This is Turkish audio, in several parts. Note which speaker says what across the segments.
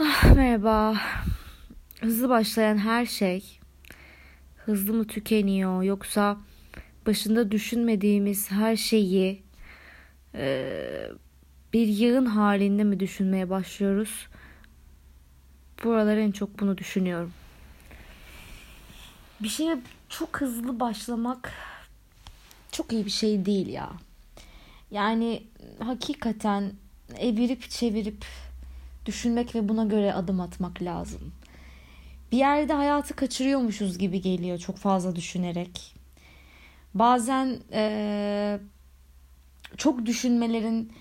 Speaker 1: Ah, merhaba. Hızlı başlayan her şey hızlı mı tükeniyor yoksa başında düşünmediğimiz her şeyi e, bir yığın halinde mi düşünmeye başlıyoruz? Buralar en çok bunu düşünüyorum. Bir şeye çok hızlı başlamak çok iyi bir şey değil ya. Yani hakikaten evirip çevirip düşünmek ve buna göre adım atmak lazım. Bir yerde hayatı kaçırıyormuşuz gibi geliyor çok fazla düşünerek. Bazen e, çok düşünmelerin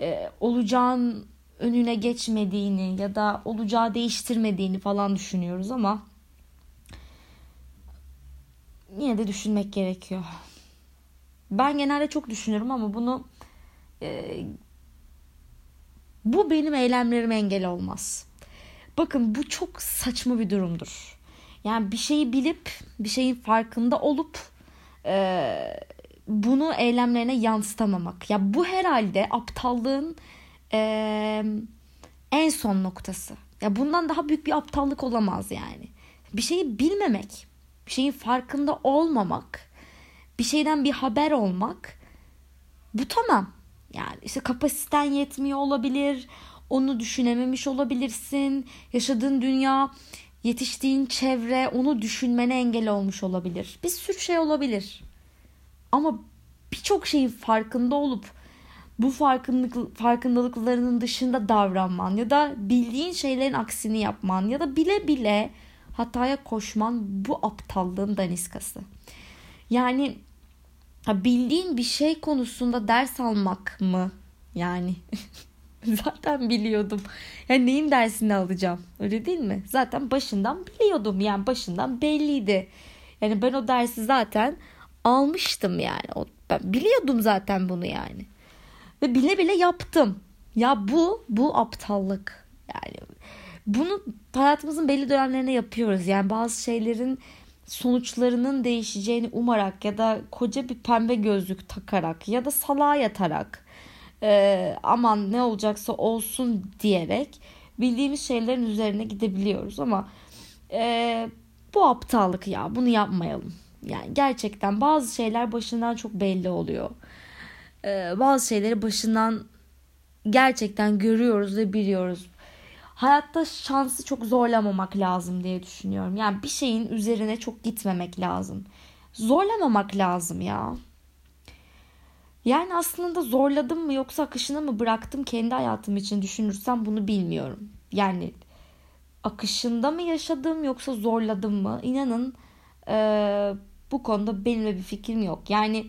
Speaker 1: e, olacağın önüne geçmediğini ya da olacağı değiştirmediğini falan düşünüyoruz ama yine de düşünmek gerekiyor. Ben genelde çok düşünüyorum ama bunu e, bu benim eylemlerime engel olmaz. Bakın bu çok saçma bir durumdur. Yani bir şeyi bilip bir şeyin farkında olup e, bunu eylemlerine yansıtamamak. Ya bu herhalde aptallığın e, en son noktası. Ya bundan daha büyük bir aptallık olamaz yani. Bir şeyi bilmemek, bir şeyin farkında olmamak, bir şeyden bir haber olmak bu tamam. Yani işte kapasiten yetmiyor olabilir. Onu düşünememiş olabilirsin. Yaşadığın dünya, yetiştiğin çevre onu düşünmene engel olmuş olabilir. Bir sürü şey olabilir. Ama birçok şeyin farkında olup bu farkındalık, farkındalıklarının dışında davranman ya da bildiğin şeylerin aksini yapman ya da bile bile hataya koşman bu aptallığın daniskası. Yani bildiğin bir şey konusunda ders almak mı? Yani zaten biliyordum. Yani neyin dersini alacağım? Öyle değil mi? Zaten başından biliyordum. Yani başından belliydi. Yani ben o dersi zaten almıştım yani. O, ben biliyordum zaten bunu yani. Ve bile bile yaptım. Ya bu bu aptallık. Yani bunu hayatımızın belli dönemlerine yapıyoruz. Yani bazı şeylerin sonuçlarının değişeceğini umarak ya da koca bir pembe gözlük takarak ya da salağa yatarak e, aman ne olacaksa olsun diyerek bildiğimiz şeylerin üzerine gidebiliyoruz ama e, bu aptallık ya bunu yapmayalım. Yani gerçekten bazı şeyler başından çok belli oluyor. E, bazı şeyleri başından gerçekten görüyoruz ve biliyoruz hayatta şansı çok zorlamamak lazım diye düşünüyorum. Yani bir şeyin üzerine çok gitmemek lazım. Zorlamamak lazım ya. Yani aslında zorladım mı yoksa akışına mı bıraktım kendi hayatım için düşünürsem bunu bilmiyorum. Yani akışında mı yaşadım yoksa zorladım mı? İnanın e, bu konuda benim bir fikrim yok. Yani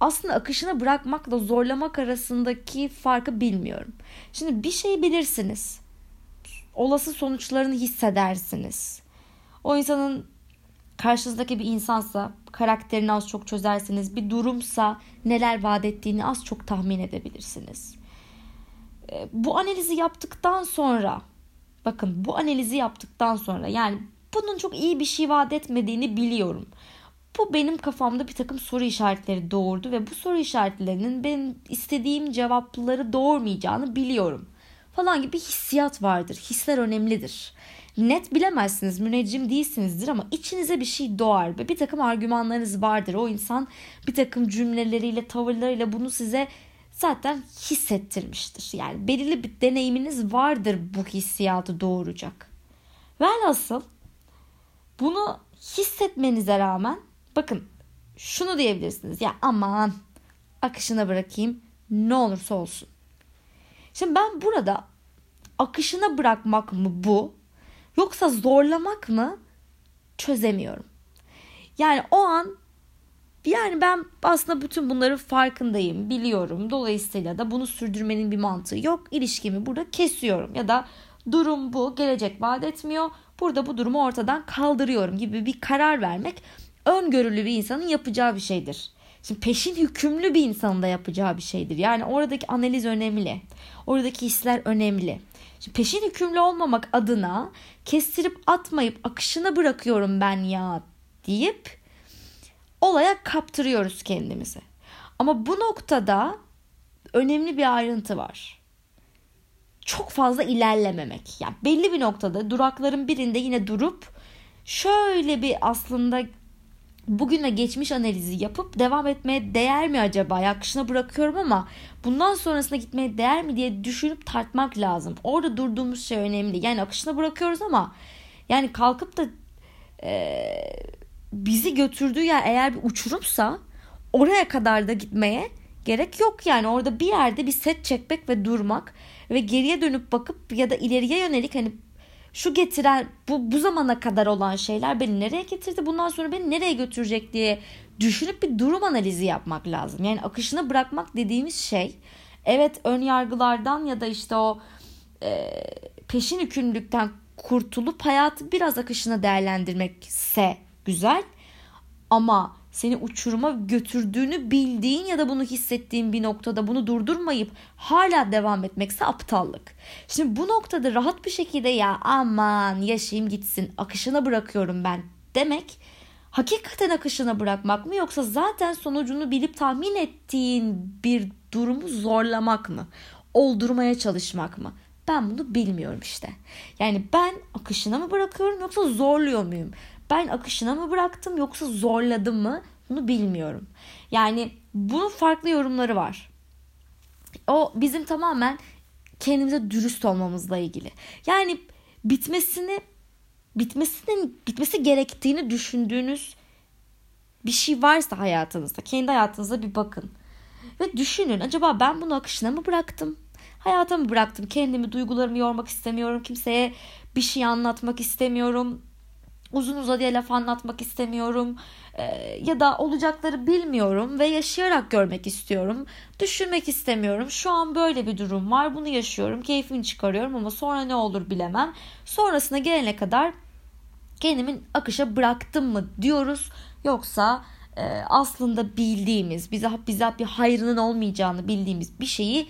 Speaker 1: aslında akışına bırakmakla zorlamak arasındaki farkı bilmiyorum. Şimdi bir şey bilirsiniz. Olası sonuçlarını hissedersiniz. O insanın karşınızdaki bir insansa karakterini az çok çözersiniz. Bir durumsa neler vaat ettiğini az çok tahmin edebilirsiniz. E, bu analizi yaptıktan sonra bakın bu analizi yaptıktan sonra yani bunun çok iyi bir şey vaat etmediğini biliyorum. Bu benim kafamda bir takım soru işaretleri doğurdu ve bu soru işaretlerinin benim istediğim cevapları doğurmayacağını biliyorum. Falan gibi hissiyat vardır. Hisler önemlidir. Net bilemezsiniz, müneccim değilsinizdir ama içinize bir şey doğar ve bir takım argümanlarınız vardır. O insan bir takım cümleleriyle, tavırlarıyla bunu size zaten hissettirmiştir. Yani belirli bir deneyiminiz vardır bu hissiyatı doğuracak. Velhasıl bunu hissetmenize rağmen Bakın şunu diyebilirsiniz. Ya aman akışına bırakayım ne olursa olsun. Şimdi ben burada akışına bırakmak mı bu yoksa zorlamak mı çözemiyorum. Yani o an yani ben aslında bütün bunların farkındayım, biliyorum. Dolayısıyla da bunu sürdürmenin bir mantığı yok. İlişkimi burada kesiyorum ya da durum bu, gelecek vaat etmiyor. Burada bu durumu ortadan kaldırıyorum gibi bir karar vermek öngörülü bir insanın yapacağı bir şeydir. Şimdi peşin hükümlü bir insanın da yapacağı bir şeydir. Yani oradaki analiz önemli. Oradaki hisler önemli. Şimdi peşin hükümlü olmamak adına kestirip atmayıp akışına bırakıyorum ben ya deyip olaya kaptırıyoruz kendimizi. Ama bu noktada önemli bir ayrıntı var. çok fazla ilerlememek. Yani belli bir noktada durakların birinde yine durup şöyle bir aslında bugün ve geçmiş analizi yapıp devam etmeye değer mi acaba? Ya akışına bırakıyorum ama bundan sonrasına gitmeye değer mi diye düşünüp tartmak lazım. Orada durduğumuz şey önemli. Yani akışına bırakıyoruz ama yani kalkıp da e, bizi götürdüğü yer eğer bir uçurumsa oraya kadar da gitmeye gerek yok yani orada bir yerde bir set çekmek ve durmak ve geriye dönüp bakıp ya da ileriye yönelik hani şu getiren bu bu zamana kadar olan şeyler beni nereye getirdi bundan sonra beni nereye götürecek diye düşünüp bir durum analizi yapmak lazım. Yani akışına bırakmak dediğimiz şey evet ön yargılardan ya da işte o e, peşin hükümlülükten kurtulup hayatı biraz akışına değerlendirmekse güzel ama seni uçuruma götürdüğünü bildiğin ya da bunu hissettiğin bir noktada bunu durdurmayıp hala devam etmekse aptallık. Şimdi bu noktada rahat bir şekilde ya aman yaşayayım gitsin akışına bırakıyorum ben demek hakikaten akışına bırakmak mı yoksa zaten sonucunu bilip tahmin ettiğin bir durumu zorlamak mı? Oldurmaya çalışmak mı? Ben bunu bilmiyorum işte. Yani ben akışına mı bırakıyorum yoksa zorluyor muyum? Ben akışına mı bıraktım yoksa zorladım mı bunu bilmiyorum. Yani bunun farklı yorumları var. O bizim tamamen kendimize dürüst olmamızla ilgili. Yani bitmesini bitmesinin bitmesi gerektiğini düşündüğünüz bir şey varsa hayatınızda, kendi hayatınıza bir bakın. Ve düşünün acaba ben bunu akışına mı bıraktım? Hayata mı bıraktım? Kendimi, duygularımı yormak istemiyorum. Kimseye bir şey anlatmak istemiyorum uzun uzadıya laf anlatmak istemiyorum ee, ya da olacakları bilmiyorum ve yaşayarak görmek istiyorum. Düşünmek istemiyorum. Şu an böyle bir durum var. Bunu yaşıyorum. Keyfini çıkarıyorum ama sonra ne olur bilemem. Sonrasına gelene kadar kendimin akışa bıraktım mı diyoruz. Yoksa e, aslında bildiğimiz, bize bize bir hayrının olmayacağını bildiğimiz bir şeyi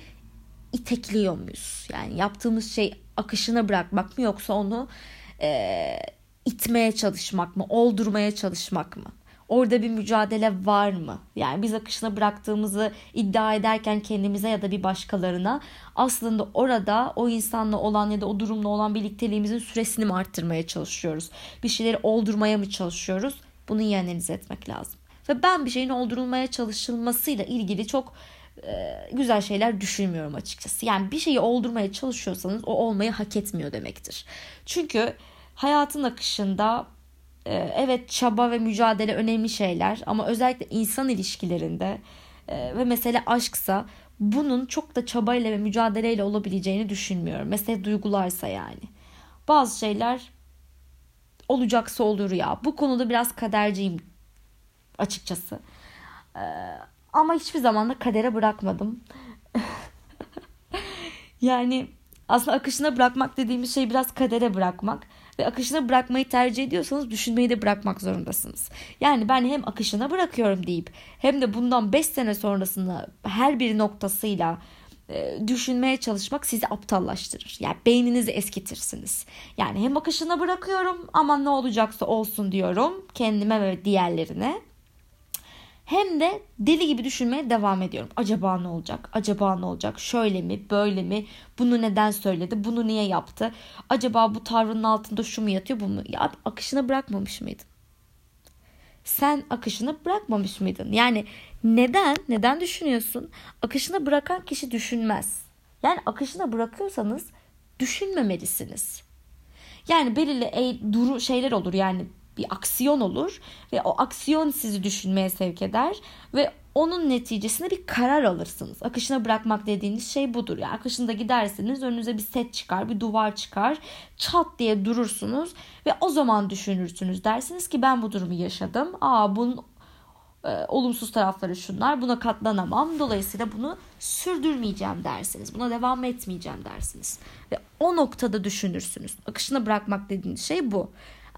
Speaker 1: itekliyor muyuz? Yani yaptığımız şey akışına bırakmak mı yoksa onu e, itmeye çalışmak mı, oldurmaya çalışmak mı? Orada bir mücadele var mı? Yani biz akışına bıraktığımızı iddia ederken kendimize ya da bir başkalarına aslında orada o insanla olan ya da o durumla olan birlikteliğimizin süresini mi arttırmaya çalışıyoruz? Bir şeyleri oldurmaya mı çalışıyoruz? Bunu iyi analiz etmek lazım. Ve ben bir şeyin oldurulmaya çalışılmasıyla ilgili çok e, güzel şeyler düşünmüyorum açıkçası. Yani bir şeyi oldurmaya çalışıyorsanız o olmayı hak etmiyor demektir. Çünkü hayatın akışında e, evet çaba ve mücadele önemli şeyler ama özellikle insan ilişkilerinde e, ve mesele aşksa bunun çok da çabayla ve mücadeleyle olabileceğini düşünmüyorum. Mesela duygularsa yani. Bazı şeyler olacaksa olur ya. Bu konuda biraz kaderciyim açıkçası. Ee, ama hiçbir zaman da kadere bırakmadım. yani aslında akışına bırakmak dediğimiz şey biraz kadere bırakmak ve akışına bırakmayı tercih ediyorsanız düşünmeyi de bırakmak zorundasınız. Yani ben hem akışına bırakıyorum deyip hem de bundan 5 sene sonrasında her bir noktasıyla e, düşünmeye çalışmak sizi aptallaştırır. Yani beyninizi eskitirsiniz. Yani hem akışına bırakıyorum ama ne olacaksa olsun diyorum kendime ve diğerlerine. Hem de deli gibi düşünmeye devam ediyorum. Acaba ne olacak? Acaba ne olacak? Şöyle mi? Böyle mi? Bunu neden söyledi? Bunu niye yaptı? Acaba bu tavrının altında şu mu yatıyor? Bu mu? Ya akışına bırakmamış mıydın? Sen akışını bırakmamış mıydın? Yani neden? Neden düşünüyorsun? Akışına bırakan kişi düşünmez. Yani akışına bırakıyorsanız düşünmemelisiniz. Yani belirli e, duru şeyler olur yani bir aksiyon olur ve o aksiyon sizi düşünmeye sevk eder ve onun neticesinde bir karar alırsınız. Akışına bırakmak dediğiniz şey budur. Yani akışında gidersiniz önünüze bir set çıkar, bir duvar çıkar. Çat diye durursunuz ve o zaman düşünürsünüz. Dersiniz ki ben bu durumu yaşadım. Aa bunun e, olumsuz tarafları şunlar. Buna katlanamam. Dolayısıyla bunu sürdürmeyeceğim dersiniz. Buna devam etmeyeceğim dersiniz. Ve o noktada düşünürsünüz. Akışına bırakmak dediğiniz şey bu.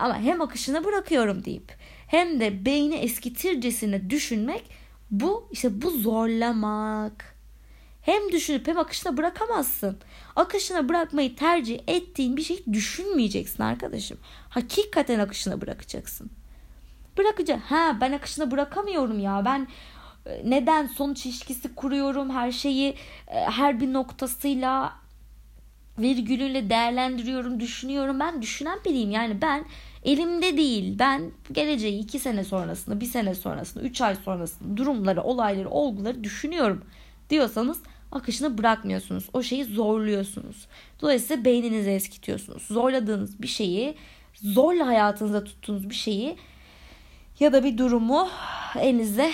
Speaker 1: Ama hem akışına bırakıyorum deyip hem de beyni eskitircesine düşünmek bu işte bu zorlamak. Hem düşünüp hem akışına bırakamazsın. Akışına bırakmayı tercih ettiğin bir şey düşünmeyeceksin arkadaşım. Hakikaten akışına bırakacaksın. Bırakacak. Ha ben akışına bırakamıyorum ya. Ben e, neden sonuç ilişkisi kuruyorum her şeyi e, her bir noktasıyla virgülüyle değerlendiriyorum, düşünüyorum. Ben düşünen biriyim. Yani ben elimde değil. Ben geleceği iki sene sonrasında, bir sene sonrasında, üç ay sonrasında durumları, olayları, olguları düşünüyorum diyorsanız akışını bırakmıyorsunuz. O şeyi zorluyorsunuz. Dolayısıyla beyninizi eskitiyorsunuz. Zorladığınız bir şeyi, zorla hayatınızda tuttuğunuz bir şeyi ya da bir durumu elinizde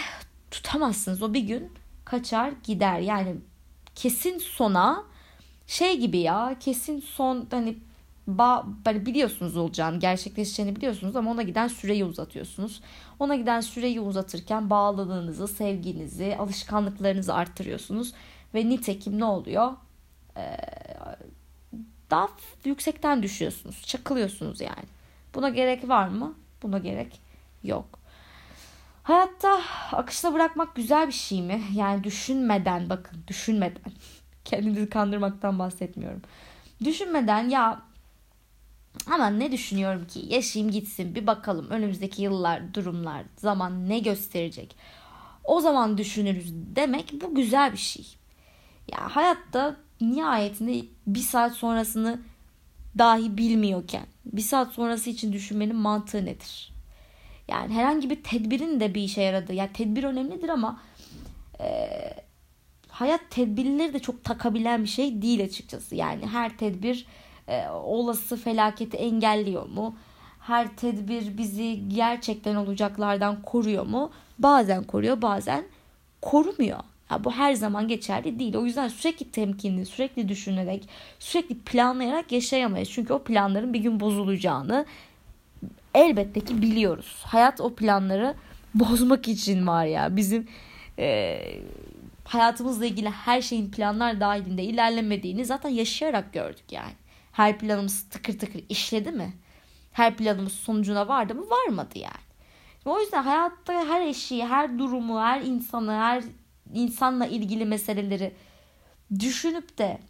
Speaker 1: tutamazsınız. O bir gün kaçar gider. Yani kesin sona şey gibi ya kesin son hani ba, hani biliyorsunuz olacağını gerçekleşeceğini biliyorsunuz ama ona giden süreyi uzatıyorsunuz. Ona giden süreyi uzatırken bağlılığınızı, sevginizi, alışkanlıklarınızı arttırıyorsunuz. Ve nitekim ne oluyor? Ee, daha yüksekten düşüyorsunuz. Çakılıyorsunuz yani. Buna gerek var mı? Buna gerek yok. Hayatta akışta bırakmak güzel bir şey mi? Yani düşünmeden bakın düşünmeden. Kendinizi kandırmaktan bahsetmiyorum. Düşünmeden ya ama ne düşünüyorum ki yaşayayım gitsin bir bakalım önümüzdeki yıllar durumlar zaman ne gösterecek. O zaman düşünürüz demek bu güzel bir şey. Ya hayatta nihayetinde bir saat sonrasını dahi bilmiyorken bir saat sonrası için düşünmenin mantığı nedir? Yani herhangi bir tedbirin de bir işe yaradığı. Yani tedbir önemlidir ama e, hayat tedbirleri de çok takabilen bir şey değil açıkçası. Yani her tedbir e, olası felaketi engelliyor mu? Her tedbir bizi gerçekten olacaklardan koruyor mu? Bazen koruyor, bazen korumuyor. Ya bu her zaman geçerli değil. O yüzden sürekli temkinli, sürekli düşünerek, sürekli planlayarak yaşayamayız. Çünkü o planların bir gün bozulacağını elbette ki biliyoruz. Hayat o planları bozmak için var ya. Bizim e, hayatımızla ilgili her şeyin planlar dahilinde ilerlemediğini zaten yaşayarak gördük yani. Her planımız tıkır tıkır işledi mi? Her planımız sonucuna vardı mı? Varmadı yani. O yüzden hayatta her eşiği, her durumu, her insanı, her insanla ilgili meseleleri düşünüp de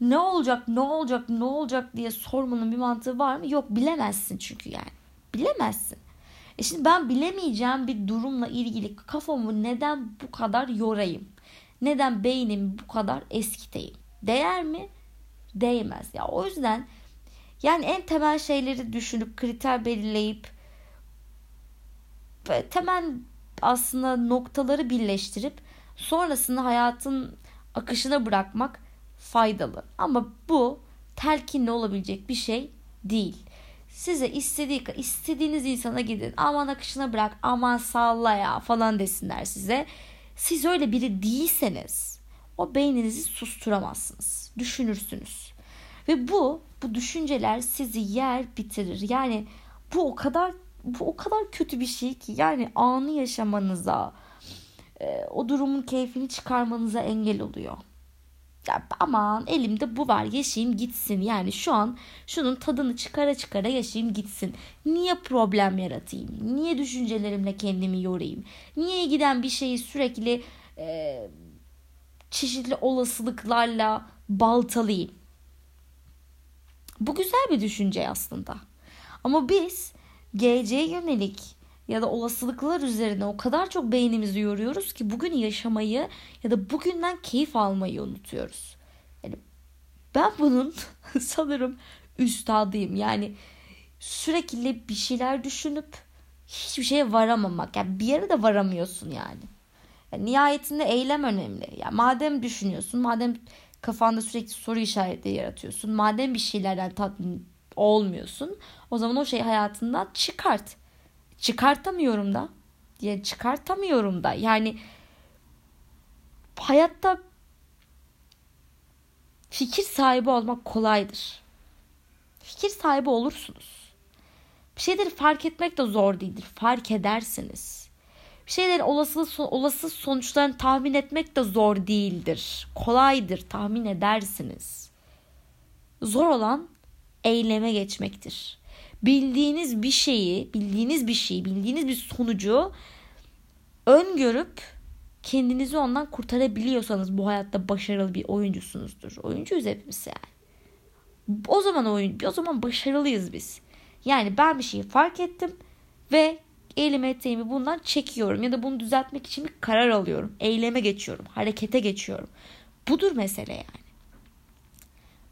Speaker 1: ne olacak, ne olacak, ne olacak diye sormanın bir mantığı var mı? Yok bilemezsin çünkü yani. Bilemezsin. E şimdi ben bilemeyeceğim bir durumla ilgili kafamı neden bu kadar yorayım? Neden beynimi bu kadar eskiteyim? Değer mi? Değmez. Ya o yüzden yani en temel şeyleri düşünüp kriter belirleyip temel aslında noktaları birleştirip sonrasında hayatın akışına bırakmak faydalı. Ama bu telkinle olabilecek bir şey değil. Size istediği istediğiniz insana gidin. Aman akışına bırak. Aman salla ya falan desinler size. Siz öyle biri değilseniz o beyninizi susturamazsınız. Düşünürsünüz. Ve bu bu düşünceler sizi yer bitirir. Yani bu o kadar bu o kadar kötü bir şey ki yani anı yaşamanıza e, o durumun keyfini çıkarmanıza engel oluyor. Ya aman elimde bu var yaşayayım gitsin. Yani şu an şunun tadını çıkara çıkara yaşayayım gitsin. Niye problem yaratayım? Niye düşüncelerimle kendimi yorayım? Niye giden bir şeyi sürekli e, çeşitli olasılıklarla baltalayayım? Bu güzel bir düşünce aslında. Ama biz geleceğe yönelik ya da olasılıklar üzerine o kadar çok beynimizi yoruyoruz ki bugün yaşamayı ya da bugünden keyif almayı unutuyoruz. Yani ben bunun sanırım üstadıyım. Yani sürekli bir şeyler düşünüp hiçbir şeye varamamak. Yani bir yere de varamıyorsun yani. Yani nihayetinde eylem önemli. Yani madem düşünüyorsun, madem kafanda sürekli soru işaretleri yaratıyorsun, madem bir şeylerden tatmin olmuyorsun, o zaman o şeyi hayatından çıkart çıkartamıyorum da diye çıkartamıyorum da yani hayatta fikir sahibi olmak kolaydır. Fikir sahibi olursunuz. Bir şeyleri fark etmek de zor değildir. Fark edersiniz. Bir şeylerin olası, olası sonuçlarını tahmin etmek de zor değildir. Kolaydır. Tahmin edersiniz. Zor olan eyleme geçmektir bildiğiniz bir şeyi, bildiğiniz bir şeyi, bildiğiniz bir sonucu öngörüp kendinizi ondan kurtarabiliyorsanız bu hayatta başarılı bir oyuncusunuzdur. Oyuncuyuz hepimiz yani. O zaman oyun, o zaman başarılıyız biz. Yani ben bir şeyi fark ettim ve elime eteğimi bundan çekiyorum ya da bunu düzeltmek için bir karar alıyorum. Eyleme geçiyorum, harekete geçiyorum. Budur mesele yani.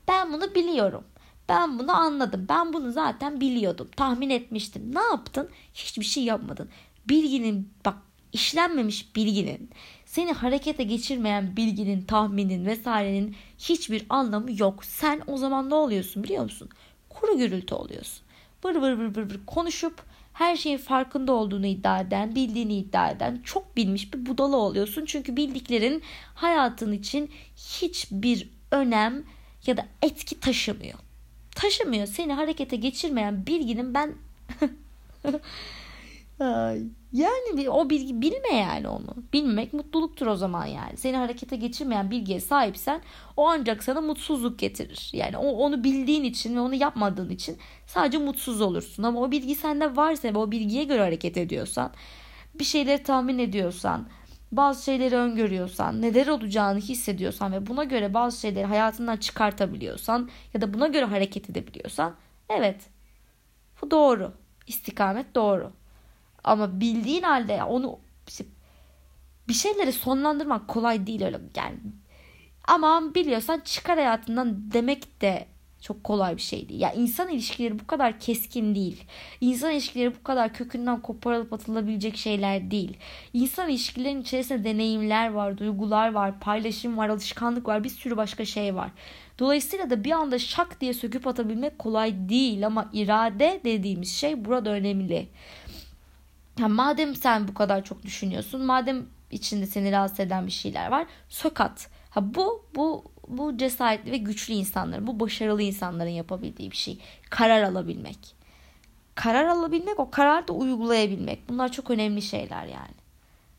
Speaker 1: Ben bunu biliyorum. Ben bunu anladım. Ben bunu zaten biliyordum. Tahmin etmiştim. Ne yaptın? Hiçbir şey yapmadın. Bilginin bak işlenmemiş bilginin, seni harekete geçirmeyen bilginin, tahminin vesairenin hiçbir anlamı yok. Sen o zaman ne oluyorsun biliyor musun? Kuru gürültü oluyorsun. Vır vır vır vır, vır konuşup her şeyin farkında olduğunu iddia eden, bildiğini iddia eden çok bilmiş bir budala oluyorsun. Çünkü bildiklerin hayatın için hiçbir önem ya da etki taşımıyor. Taşımıyor. Seni harekete geçirmeyen bilginin ben yani o bilgi bilme yani onu. Bilmek mutluluktur o zaman yani. Seni harekete geçirmeyen bilgiye sahipsen o ancak sana mutsuzluk getirir. Yani o onu bildiğin için ve onu yapmadığın için sadece mutsuz olursun. Ama o bilgi sende varsa ve o bilgiye göre hareket ediyorsan, bir şeyleri tahmin ediyorsan, bazı şeyleri öngörüyorsan, neler olacağını hissediyorsan ve buna göre bazı şeyleri hayatından çıkartabiliyorsan ya da buna göre hareket edebiliyorsan evet bu doğru. İstikamet doğru. Ama bildiğin halde onu bir şeyleri sonlandırmak kolay değil öyle yani. Ama biliyorsan çıkar hayatından demek de çok kolay bir şey değil. Ya insan ilişkileri bu kadar keskin değil. İnsan ilişkileri bu kadar kökünden koparılıp atılabilecek şeyler değil. İnsan ilişkilerinin içerisinde deneyimler var, duygular var, paylaşım var, alışkanlık var, bir sürü başka şey var. Dolayısıyla da bir anda şak diye söküp atabilmek kolay değil ama irade dediğimiz şey burada önemli. Ya madem sen bu kadar çok düşünüyorsun, madem içinde seni rahatsız eden bir şeyler var, sök at. Ha bu bu bu cesaretli ve güçlü insanların, bu başarılı insanların yapabildiği bir şey. Karar alabilmek. Karar alabilmek, o kararı da uygulayabilmek. Bunlar çok önemli şeyler yani.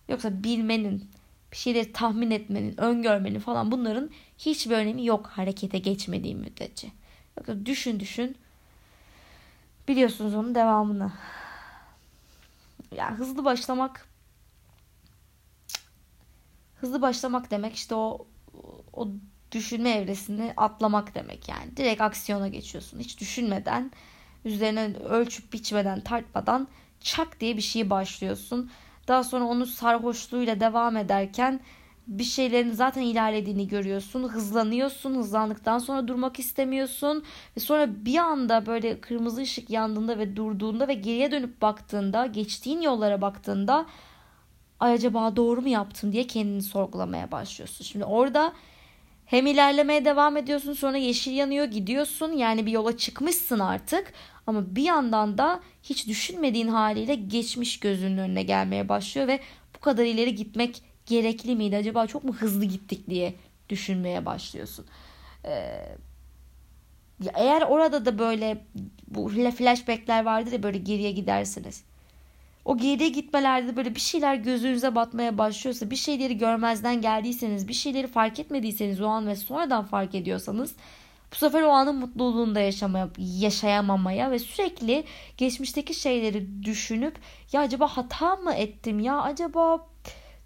Speaker 1: Yoksa bilmenin, bir şeyleri tahmin etmenin, öngörmenin falan bunların hiçbir önemi yok harekete geçmediği müddetçe. Yoksa düşün düşün. Biliyorsunuz onun devamını yani hızlı başlamak hızlı başlamak demek işte o o düşünme evresini atlamak demek yani. Direkt aksiyona geçiyorsun. Hiç düşünmeden, üzerine ölçüp biçmeden, tartmadan çak diye bir şeyi başlıyorsun. Daha sonra onu sarhoşluğuyla devam ederken bir şeylerin zaten ilerlediğini görüyorsun. Hızlanıyorsun. Hızlandıktan sonra durmak istemiyorsun. Ve sonra bir anda böyle kırmızı ışık yandığında ve durduğunda ve geriye dönüp baktığında, geçtiğin yollara baktığında ay acaba doğru mu yaptım diye kendini sorgulamaya başlıyorsun. Şimdi orada hem ilerlemeye devam ediyorsun sonra yeşil yanıyor gidiyorsun yani bir yola çıkmışsın artık ama bir yandan da hiç düşünmediğin haliyle geçmiş gözünün önüne gelmeye başlıyor ve bu kadar ileri gitmek gerekli miydi? Acaba çok mu hızlı gittik diye düşünmeye başlıyorsun. Ee, eğer orada da böyle bu flashbackler vardır ya böyle geriye gidersiniz. O geriye gitmelerde böyle bir şeyler gözünüze batmaya başlıyorsa, bir şeyleri görmezden geldiyseniz, bir şeyleri fark etmediyseniz o an ve sonradan fark ediyorsanız bu sefer o anın mutluluğunda yaşamaya, yaşayamamaya ve sürekli geçmişteki şeyleri düşünüp ya acaba hata mı ettim ya acaba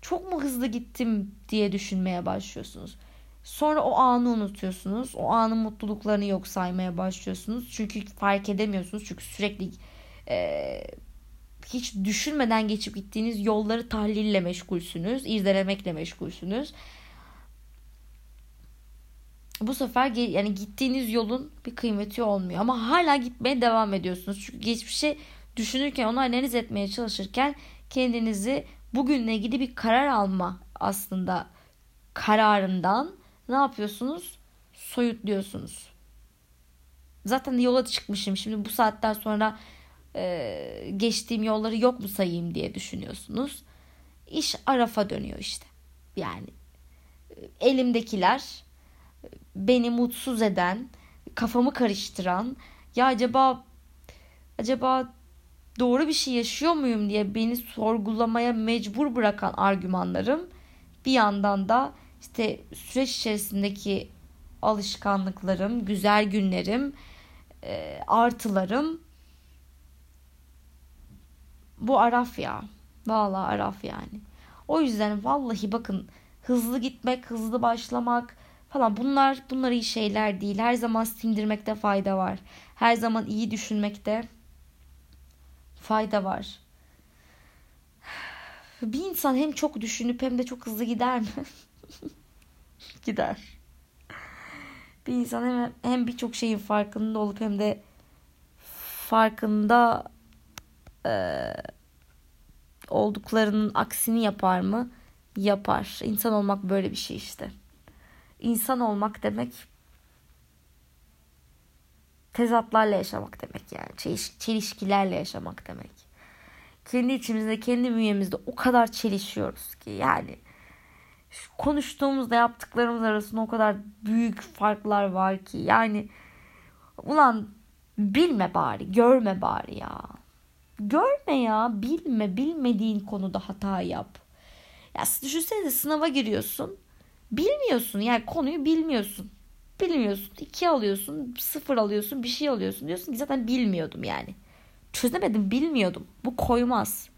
Speaker 1: çok mu hızlı gittim diye düşünmeye başlıyorsunuz. Sonra o anı unutuyorsunuz. O anın mutluluklarını yok saymaya başlıyorsunuz. Çünkü fark edemiyorsunuz. Çünkü sürekli e, hiç düşünmeden geçip gittiğiniz yolları tahlille meşgulsünüz. irdelemekle meşgulsünüz. Bu sefer yani gittiğiniz yolun bir kıymeti olmuyor. Ama hala gitmeye devam ediyorsunuz. Çünkü geçmişe düşünürken onu analiz etmeye çalışırken kendinizi bugünle ilgili bir karar alma aslında kararından ne yapıyorsunuz? Soyutluyorsunuz. Zaten yola çıkmışım. Şimdi bu saatten sonra e, geçtiğim yolları yok mu sayayım diye düşünüyorsunuz. İş arafa dönüyor işte. Yani e, elimdekiler beni mutsuz eden, kafamı karıştıran, ya acaba acaba doğru bir şey yaşıyor muyum diye beni sorgulamaya mecbur bırakan argümanlarım bir yandan da işte süreç içerisindeki alışkanlıklarım, güzel günlerim, e, artılarım bu araf ya. Vallahi araf yani. O yüzden vallahi bakın hızlı gitmek, hızlı başlamak falan bunlar bunlar iyi şeyler değil. Her zaman sindirmekte fayda var. Her zaman iyi düşünmekte fayda var. Bir insan hem çok düşünüp hem de çok hızlı gider mi? Gider. bir insan hem, hem birçok şeyin farkında olup hem de farkında e, olduklarının aksini yapar mı? Yapar. İnsan olmak böyle bir şey işte. İnsan olmak demek tezatlarla yaşamak demek yani. Çeliş, çelişkilerle yaşamak demek. Kendi içimizde, kendi bünyemizde o kadar çelişiyoruz ki yani konuştuğumuzda yaptıklarımız arasında o kadar büyük farklar var ki yani ulan bilme bari, görme bari ya. Görme ya, bilme, bilmediğin konuda hata yap. Ya düşünsene sınava giriyorsun. Bilmiyorsun yani konuyu bilmiyorsun. Bilmiyorsun. iki alıyorsun, sıfır alıyorsun, bir şey alıyorsun. Diyorsun ki zaten bilmiyordum yani. Çözemedim, bilmiyordum. Bu koymaz.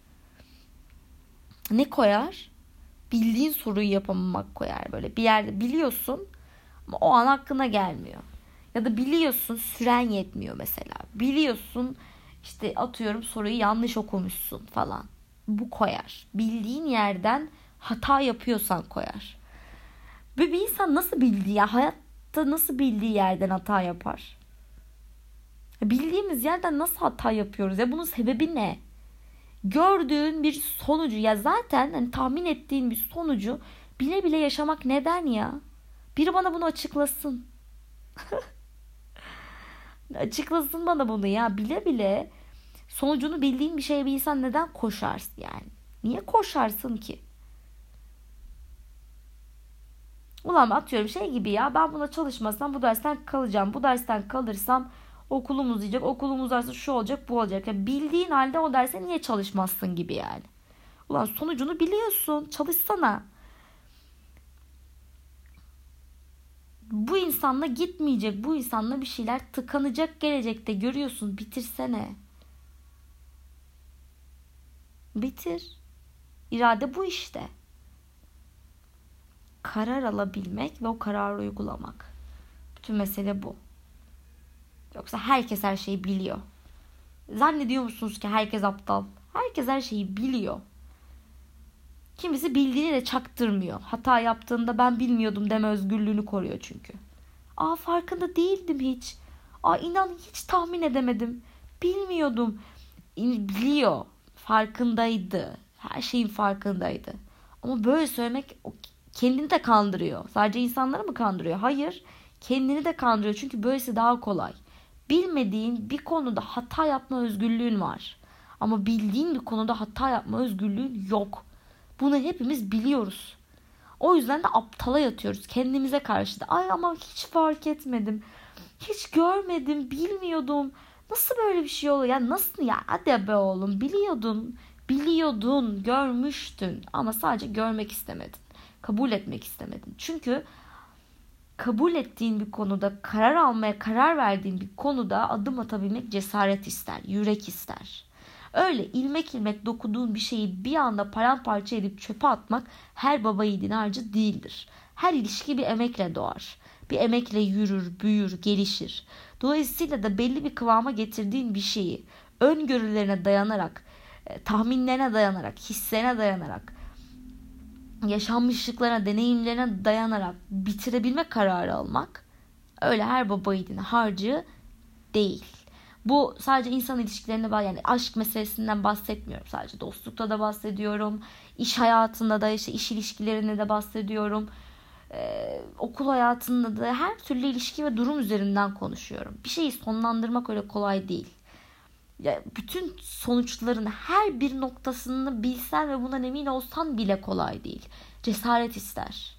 Speaker 1: Ne koyar? Bildiğin soruyu yapamamak koyar böyle. Bir yerde biliyorsun ama o an aklına gelmiyor. Ya da biliyorsun süren yetmiyor mesela. Biliyorsun işte atıyorum soruyu yanlış okumuşsun falan. Bu koyar. Bildiğin yerden hata yapıyorsan koyar. Ve bir insan nasıl bildiği ya hayatta nasıl bildiği yerden hata yapar? Bildiğimiz yerden nasıl hata yapıyoruz ya bunun sebebi ne? Gördüğün bir sonucu ya zaten hani tahmin ettiğin bir sonucu bile bile yaşamak neden ya? Biri bana bunu açıklasın. açıklasın bana bunu ya bile bile sonucunu bildiğin bir şeye bir insan neden koşarsın yani? Niye koşarsın ki? Ulan atıyorum şey gibi ya ben buna çalışmasam bu dersten kalacağım. Bu dersten kalırsam okulum uzayacak. Okulum uzarsa şu olacak bu olacak. Yani bildiğin halde o derse niye çalışmazsın gibi yani. Ulan sonucunu biliyorsun. Çalışsana. Bu insanla gitmeyecek. Bu insanla bir şeyler tıkanacak gelecekte. Görüyorsun. Bitirsene. Bitir. İrade bu işte karar alabilmek ve o kararı uygulamak. Bütün mesele bu. Yoksa herkes her şeyi biliyor. Zannediyor musunuz ki herkes aptal? Herkes her şeyi biliyor. Kimisi bildiğini de çaktırmıyor. Hata yaptığında ben bilmiyordum deme özgürlüğünü koruyor çünkü. Aa farkında değildim hiç. Aa inan hiç tahmin edemedim. Bilmiyordum. Biliyor. Farkındaydı. Her şeyin farkındaydı. Ama böyle söylemek kendini de kandırıyor. Sadece insanları mı kandırıyor? Hayır. Kendini de kandırıyor. Çünkü böylesi daha kolay. Bilmediğin bir konuda hata yapma özgürlüğün var. Ama bildiğin bir konuda hata yapma özgürlüğün yok. Bunu hepimiz biliyoruz. O yüzden de aptala yatıyoruz kendimize karşı da. Ay ama hiç fark etmedim. Hiç görmedim, bilmiyordum. Nasıl böyle bir şey oluyor? Ya nasıl ya? Hadi be oğlum biliyordun. Biliyordun, görmüştün ama sadece görmek istemedin kabul etmek istemedin. Çünkü kabul ettiğin bir konuda, karar almaya karar verdiğin bir konuda adım atabilmek cesaret ister, yürek ister. Öyle ilmek ilmek dokuduğun bir şeyi bir anda paramparça edip çöpe atmak her baba yiğidin harcı değildir. Her ilişki bir emekle doğar. Bir emekle yürür, büyür, gelişir. Dolayısıyla da belli bir kıvama getirdiğin bir şeyi öngörülerine dayanarak, e, tahminlerine dayanarak, hislerine dayanarak yaşanmışlıklarına, deneyimlerine dayanarak bitirebilme kararı almak öyle her baba yiğidin harcı değil. Bu sadece insan ilişkilerine bağlı yani aşk meselesinden bahsetmiyorum sadece dostlukta da bahsediyorum. iş hayatında da işte iş ilişkilerinde de bahsediyorum. Ee, okul hayatında da her türlü ilişki ve durum üzerinden konuşuyorum. Bir şeyi sonlandırmak öyle kolay değil ya bütün sonuçların her bir noktasını bilsen ve bundan emin olsan bile kolay değil. Cesaret ister.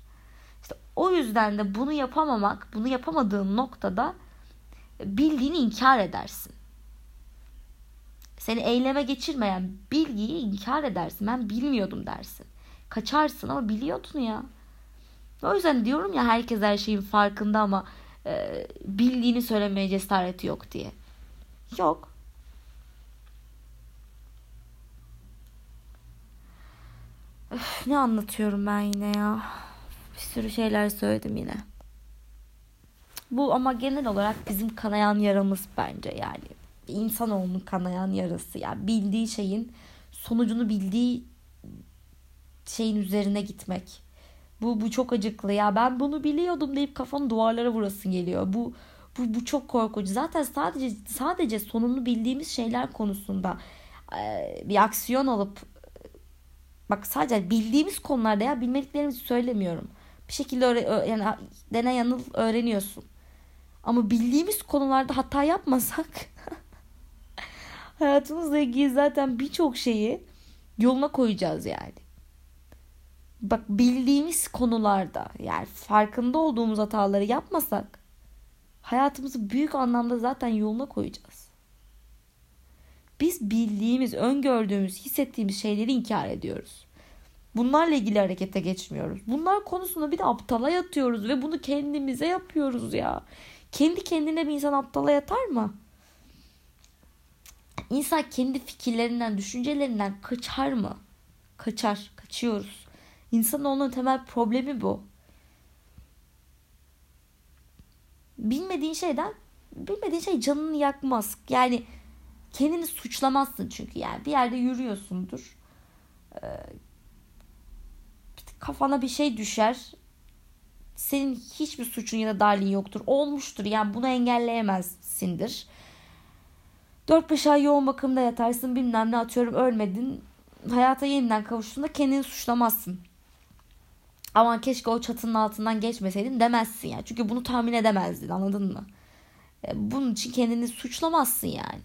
Speaker 1: İşte o yüzden de bunu yapamamak, bunu yapamadığın noktada bildiğini inkar edersin. Seni eyleme geçirmeyen bilgiyi inkar edersin. Ben bilmiyordum dersin. Kaçarsın ama biliyordun ya. O yüzden diyorum ya herkes her şeyin farkında ama e, bildiğini söylemeye cesareti yok diye. Yok. Öf, ne anlatıyorum ben yine ya. Bir sürü şeyler söyledim yine. Bu ama genel olarak bizim kanayan yaramız bence yani. İnsanoğlunun kanayan yarası. Yani bildiği şeyin sonucunu bildiği şeyin üzerine gitmek. Bu bu çok acıklı ya ben bunu biliyordum deyip kafanı duvarlara vurasın geliyor. Bu bu, bu çok korkucu. Zaten sadece sadece sonunu bildiğimiz şeyler konusunda bir aksiyon alıp bak sadece bildiğimiz konularda ya bilmediklerimizi söylemiyorum. Bir şekilde öğre, yani dene yanıl öğreniyorsun. Ama bildiğimiz konularda hata yapmasak hayatımızla ilgili zaten birçok şeyi yoluna koyacağız yani. Bak bildiğimiz konularda yani farkında olduğumuz hataları yapmasak hayatımızı büyük anlamda zaten yoluna koyacağız. Biz bildiğimiz, öngördüğümüz, hissettiğimiz şeyleri inkar ediyoruz. Bunlarla ilgili harekete geçmiyoruz. Bunlar konusunda bir de aptala yatıyoruz ve bunu kendimize yapıyoruz ya. Kendi kendine bir insan aptala yatar mı? İnsan kendi fikirlerinden, düşüncelerinden kaçar mı? Kaçar, kaçıyoruz. İnsan onun temel problemi bu. Bilmediğin şeyden, bilmediğin şey canını yakmaz. Yani kendini suçlamazsın çünkü yani bir yerde yürüyorsundur. Ee, kafana bir şey düşer. Senin hiçbir suçun ya da darlığın yoktur. Olmuştur yani bunu engelleyemezsindir. 4-5 ay yoğun bakımda yatarsın bilmem ne atıyorum ölmedin. Hayata yeniden kavuştuğunda kendini suçlamazsın. Aman keşke o çatının altından geçmeseydin demezsin yani. Çünkü bunu tahmin edemezdin anladın mı? E, bunun için kendini suçlamazsın yani.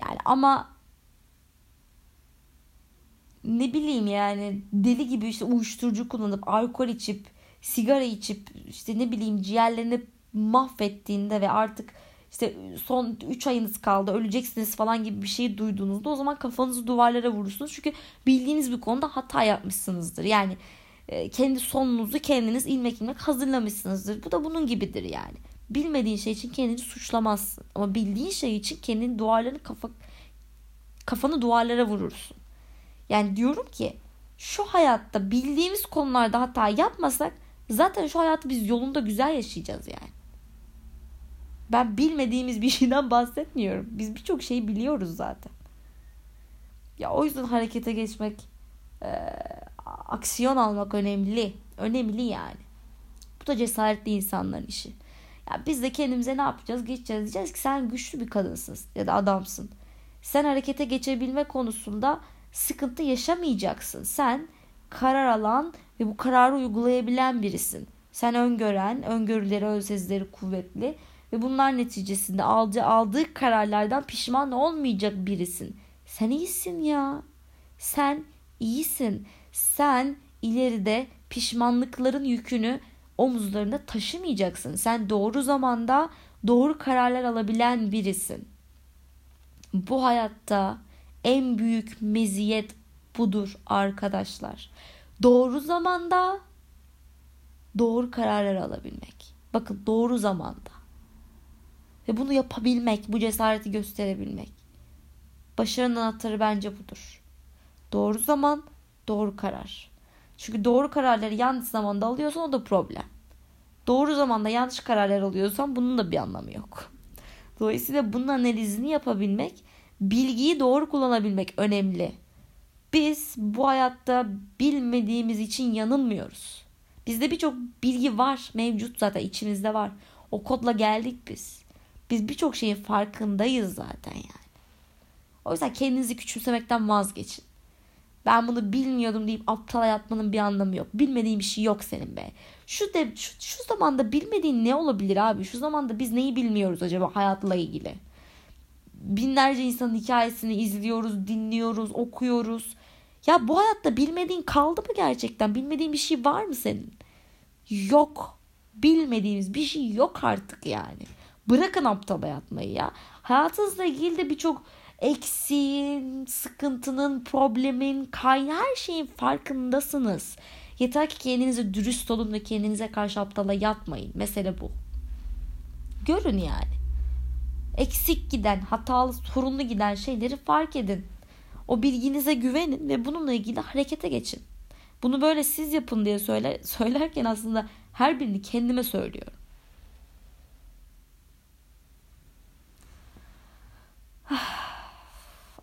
Speaker 1: Yani ama ne bileyim yani deli gibi işte uyuşturucu kullanıp alkol içip sigara içip işte ne bileyim ciğerlerini mahvettiğinde ve artık işte son 3 ayınız kaldı öleceksiniz falan gibi bir şey duyduğunuzda o zaman kafanızı duvarlara vurursunuz. Çünkü bildiğiniz bir konuda hata yapmışsınızdır. Yani e, kendi sonunuzu kendiniz ilmek ilmek hazırlamışsınızdır. Bu da bunun gibidir yani. Bilmediğin şey için kendini suçlamazsın. Ama bildiğin şey için kendini duvarlarını kafa kafanı duvarlara vurursun. Yani diyorum ki şu hayatta bildiğimiz konularda hata yapmasak zaten şu hayatı biz yolunda güzel yaşayacağız yani. Ben bilmediğimiz bir şeyden bahsetmiyorum. Biz birçok şeyi biliyoruz zaten. Ya o yüzden harekete geçmek, e, aksiyon almak önemli. Önemli yani. Bu da cesaretli insanların işi. Ya biz de kendimize ne yapacağız? Geçeceğiz diyeceğiz ki sen güçlü bir kadınsın ya da adamsın. Sen harekete geçebilme konusunda sıkıntı yaşamayacaksın. Sen karar alan ve bu kararı uygulayabilen birisin. Sen öngören, öngörüleri, ön sezileri kuvvetli ve bunlar neticesinde aldığı, aldığı kararlardan pişman olmayacak birisin. Sen iyisin ya. Sen iyisin. Sen ileride pişmanlıkların yükünü omuzlarında taşımayacaksın. Sen doğru zamanda doğru kararlar alabilen birisin. Bu hayatta en büyük meziyet budur arkadaşlar. Doğru zamanda doğru kararlar alabilmek. Bakın doğru zamanda. Ve bunu yapabilmek, bu cesareti gösterebilmek. Başarının anahtarı bence budur. Doğru zaman, doğru karar. Çünkü doğru kararları yanlış zamanda alıyorsan o da problem. Doğru zamanda yanlış kararlar alıyorsan bunun da bir anlamı yok. Dolayısıyla bunun analizini yapabilmek, bilgiyi doğru kullanabilmek önemli. Biz bu hayatta bilmediğimiz için yanılmıyoruz. Bizde birçok bilgi var, mevcut zaten içimizde var. O kodla geldik biz. Biz birçok şeyin farkındayız zaten yani. O yüzden kendinizi küçümsemekten vazgeçin. Ben bunu bilmiyordum deyip aptal yatmanın bir anlamı yok. Bilmediğin bir şey yok senin be. Şu de şu, şu zamanda bilmediğin ne olabilir abi? Şu zamanda biz neyi bilmiyoruz acaba hayatla ilgili? Binlerce insanın hikayesini izliyoruz, dinliyoruz, okuyoruz. Ya bu hayatta bilmediğin kaldı mı gerçekten? Bilmediğin bir şey var mı senin? Yok. Bilmediğimiz bir şey yok artık yani. Bırakın aptal yatmayı ya. Hayatınızla ilgili de birçok eksiğin, sıkıntının, problemin, kaynağı her şeyin farkındasınız. Yeter ki kendinize dürüst olun ve kendinize karşı aptala yatmayın. Mesele bu. Görün yani. Eksik giden, hatalı, sorunlu giden şeyleri fark edin. O bilginize güvenin ve bununla ilgili harekete geçin. Bunu böyle siz yapın diye söyler, söylerken aslında her birini kendime söylüyorum.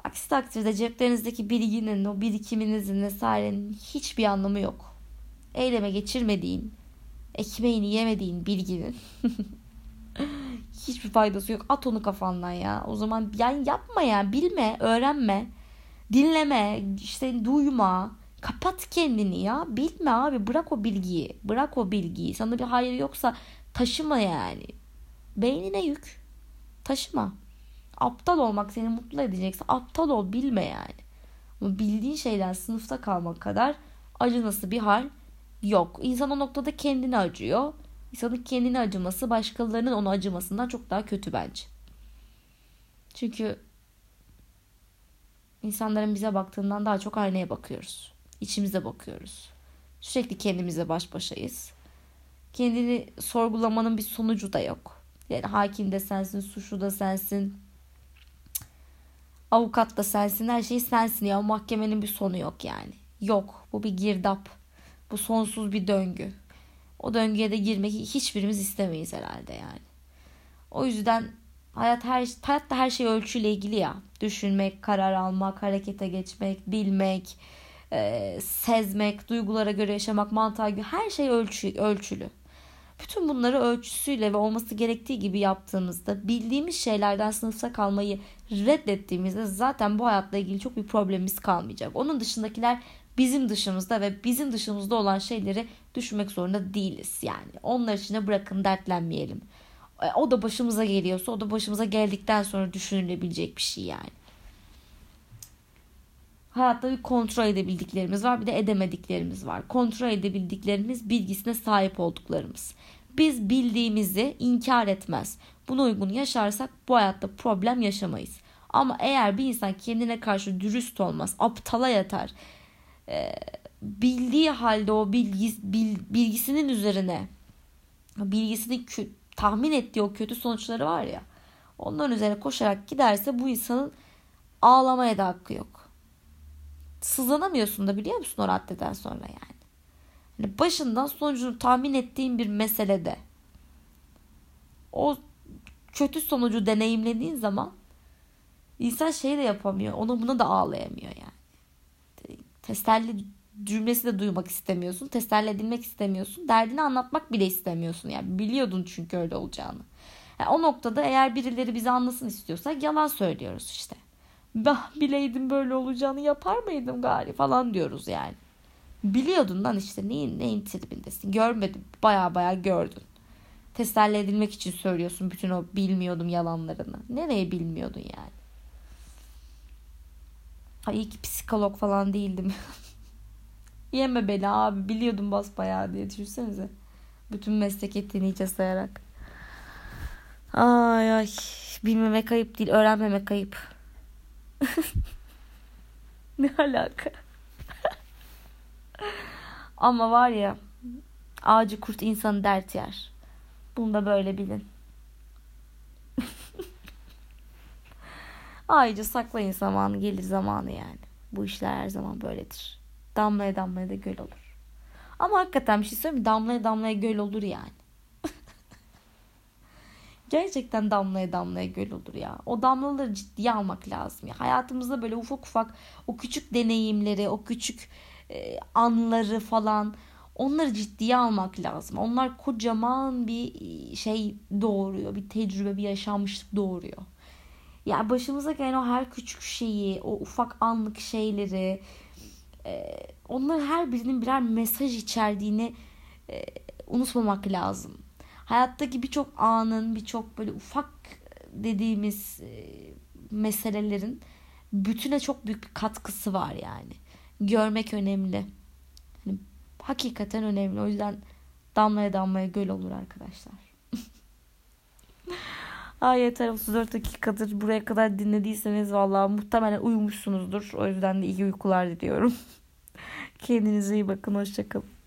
Speaker 1: Aksi takdirde ceplerinizdeki bilginin, o birikiminizin vesairenin hiçbir anlamı yok. eyleme geçirmediğin, ekmeğini yemediğin bilginin hiçbir faydası yok. At onu kafandan ya. O zaman yani yapma ya. Bilme, öğrenme. Dinleme, işte duyma. Kapat kendini ya. Bilme abi. Bırak o bilgiyi. Bırak o bilgiyi. Sana bir hayır yoksa taşıma yani. Beynine yük. Taşıma. Aptal olmak seni mutlu edecekse aptal ol bilme yani. Ama bildiğin şeyden sınıfta kalmak kadar acınası bir hal yok. İnsan o noktada kendini acıyor. İnsanın kendini acıması başkalarının onu acımasından çok daha kötü bence. Çünkü insanların bize baktığından daha çok aynaya bakıyoruz. İçimize bakıyoruz. Sürekli kendimize baş başayız. Kendini sorgulamanın bir sonucu da yok. Yani hakim de sensin, suçlu da sensin, avukat da sensin, her şey sensin ya. Mahkemenin bir sonu yok yani. Yok. Bu bir girdap. Bu sonsuz bir döngü. O döngüye de girmek hiçbirimiz istemeyiz herhalde yani. O yüzden hayat her hayatta her şey ölçüyle ilgili ya. Düşünmek, karar almak, harekete geçmek, bilmek, e, sezmek, duygulara göre yaşamak, mantığa göre her şey ölçü, ölçülü. Bütün bunları ölçüsüyle ve olması gerektiği gibi yaptığımızda bildiğimiz şeylerden sınıfta kalmayı reddettiğimizde zaten bu hayatla ilgili çok bir problemimiz kalmayacak. Onun dışındakiler bizim dışımızda ve bizim dışımızda olan şeyleri düşünmek zorunda değiliz. Yani onlar içine bırakın dertlenmeyelim. E, o da başımıza geliyorsa o da başımıza geldikten sonra düşünülebilecek bir şey yani. Hayatta bir kontrol edebildiklerimiz var bir de edemediklerimiz var. Kontrol edebildiklerimiz bilgisine sahip olduklarımız. Biz bildiğimizi inkar etmez. Buna uygun yaşarsak bu hayatta problem yaşamayız. Ama eğer bir insan kendine karşı dürüst olmaz, aptala yatar, e, bildiği halde o bilgi, bil, bilgisinin üzerine bilgisini kü, tahmin ettiği o kötü sonuçları var ya onların üzerine koşarak giderse bu insanın ağlamaya da hakkı yok. Sızlanamıyorsun da biliyor musun o raddeden sonra yani. yani başından sonucunu tahmin ettiğin bir meselede o kötü sonucu deneyimlediğin zaman insan şey de yapamıyor. Ona buna da ağlayamıyor yani. Teselli cümlesi de duymak istemiyorsun. Teselli edilmek istemiyorsun. Derdini anlatmak bile istemiyorsun. Yani biliyordun çünkü öyle olacağını. Yani o noktada eğer birileri bizi anlasın istiyorsak yalan söylüyoruz işte. Bah bileydim böyle olacağını yapar mıydım gari falan diyoruz yani. Biliyordun lan işte neyin, neyin tribindesin. Görmedim. Baya baya gördün. Teselli edilmek için söylüyorsun bütün o bilmiyordum yalanlarını. Nereye bilmiyordun yani? Ay iyi ki psikolog falan değildim. Yeme beni abi biliyordum basbayağı diye düşünsenize. Bütün meslek ettiğini hiçe sayarak. Ay ay bilmemek ayıp değil öğrenmemek kayıp. ne alaka? Ama var ya ağacı kurt insanı dert yer. Bunu da böyle bilin. Ayrıca saklayın zamanı gelir zamanı yani. Bu işler her zaman böyledir. Damlaya damlaya da göl olur. Ama hakikaten bir şey söyleyeyim mi? Damlaya damlaya göl olur yani. Gerçekten damlaya damlaya göl olur ya. O damlaları ciddiye almak lazım ya. Hayatımızda böyle ufak ufak o küçük deneyimleri, o küçük e, anları falan onları ciddiye almak lazım. Onlar kocaman bir şey doğuruyor. Bir tecrübe, bir yaşanmışlık doğuruyor. Ya başımıza gelen o her küçük şeyi, o ufak anlık şeyleri, e, onların her birinin birer mesaj içerdiğini e, unutmamak lazım. Hayattaki birçok anın, birçok böyle ufak dediğimiz e, meselelerin bütüne çok büyük bir katkısı var yani. Görmek önemli. Hani hakikaten önemli. O yüzden damlaya damlaya göl olur arkadaşlar. Ay yeter 34 dakikadır buraya kadar dinlediyseniz vallahi muhtemelen uyumuşsunuzdur. O yüzden de iyi uykular diliyorum. Kendinize iyi bakın. Hoşçakalın.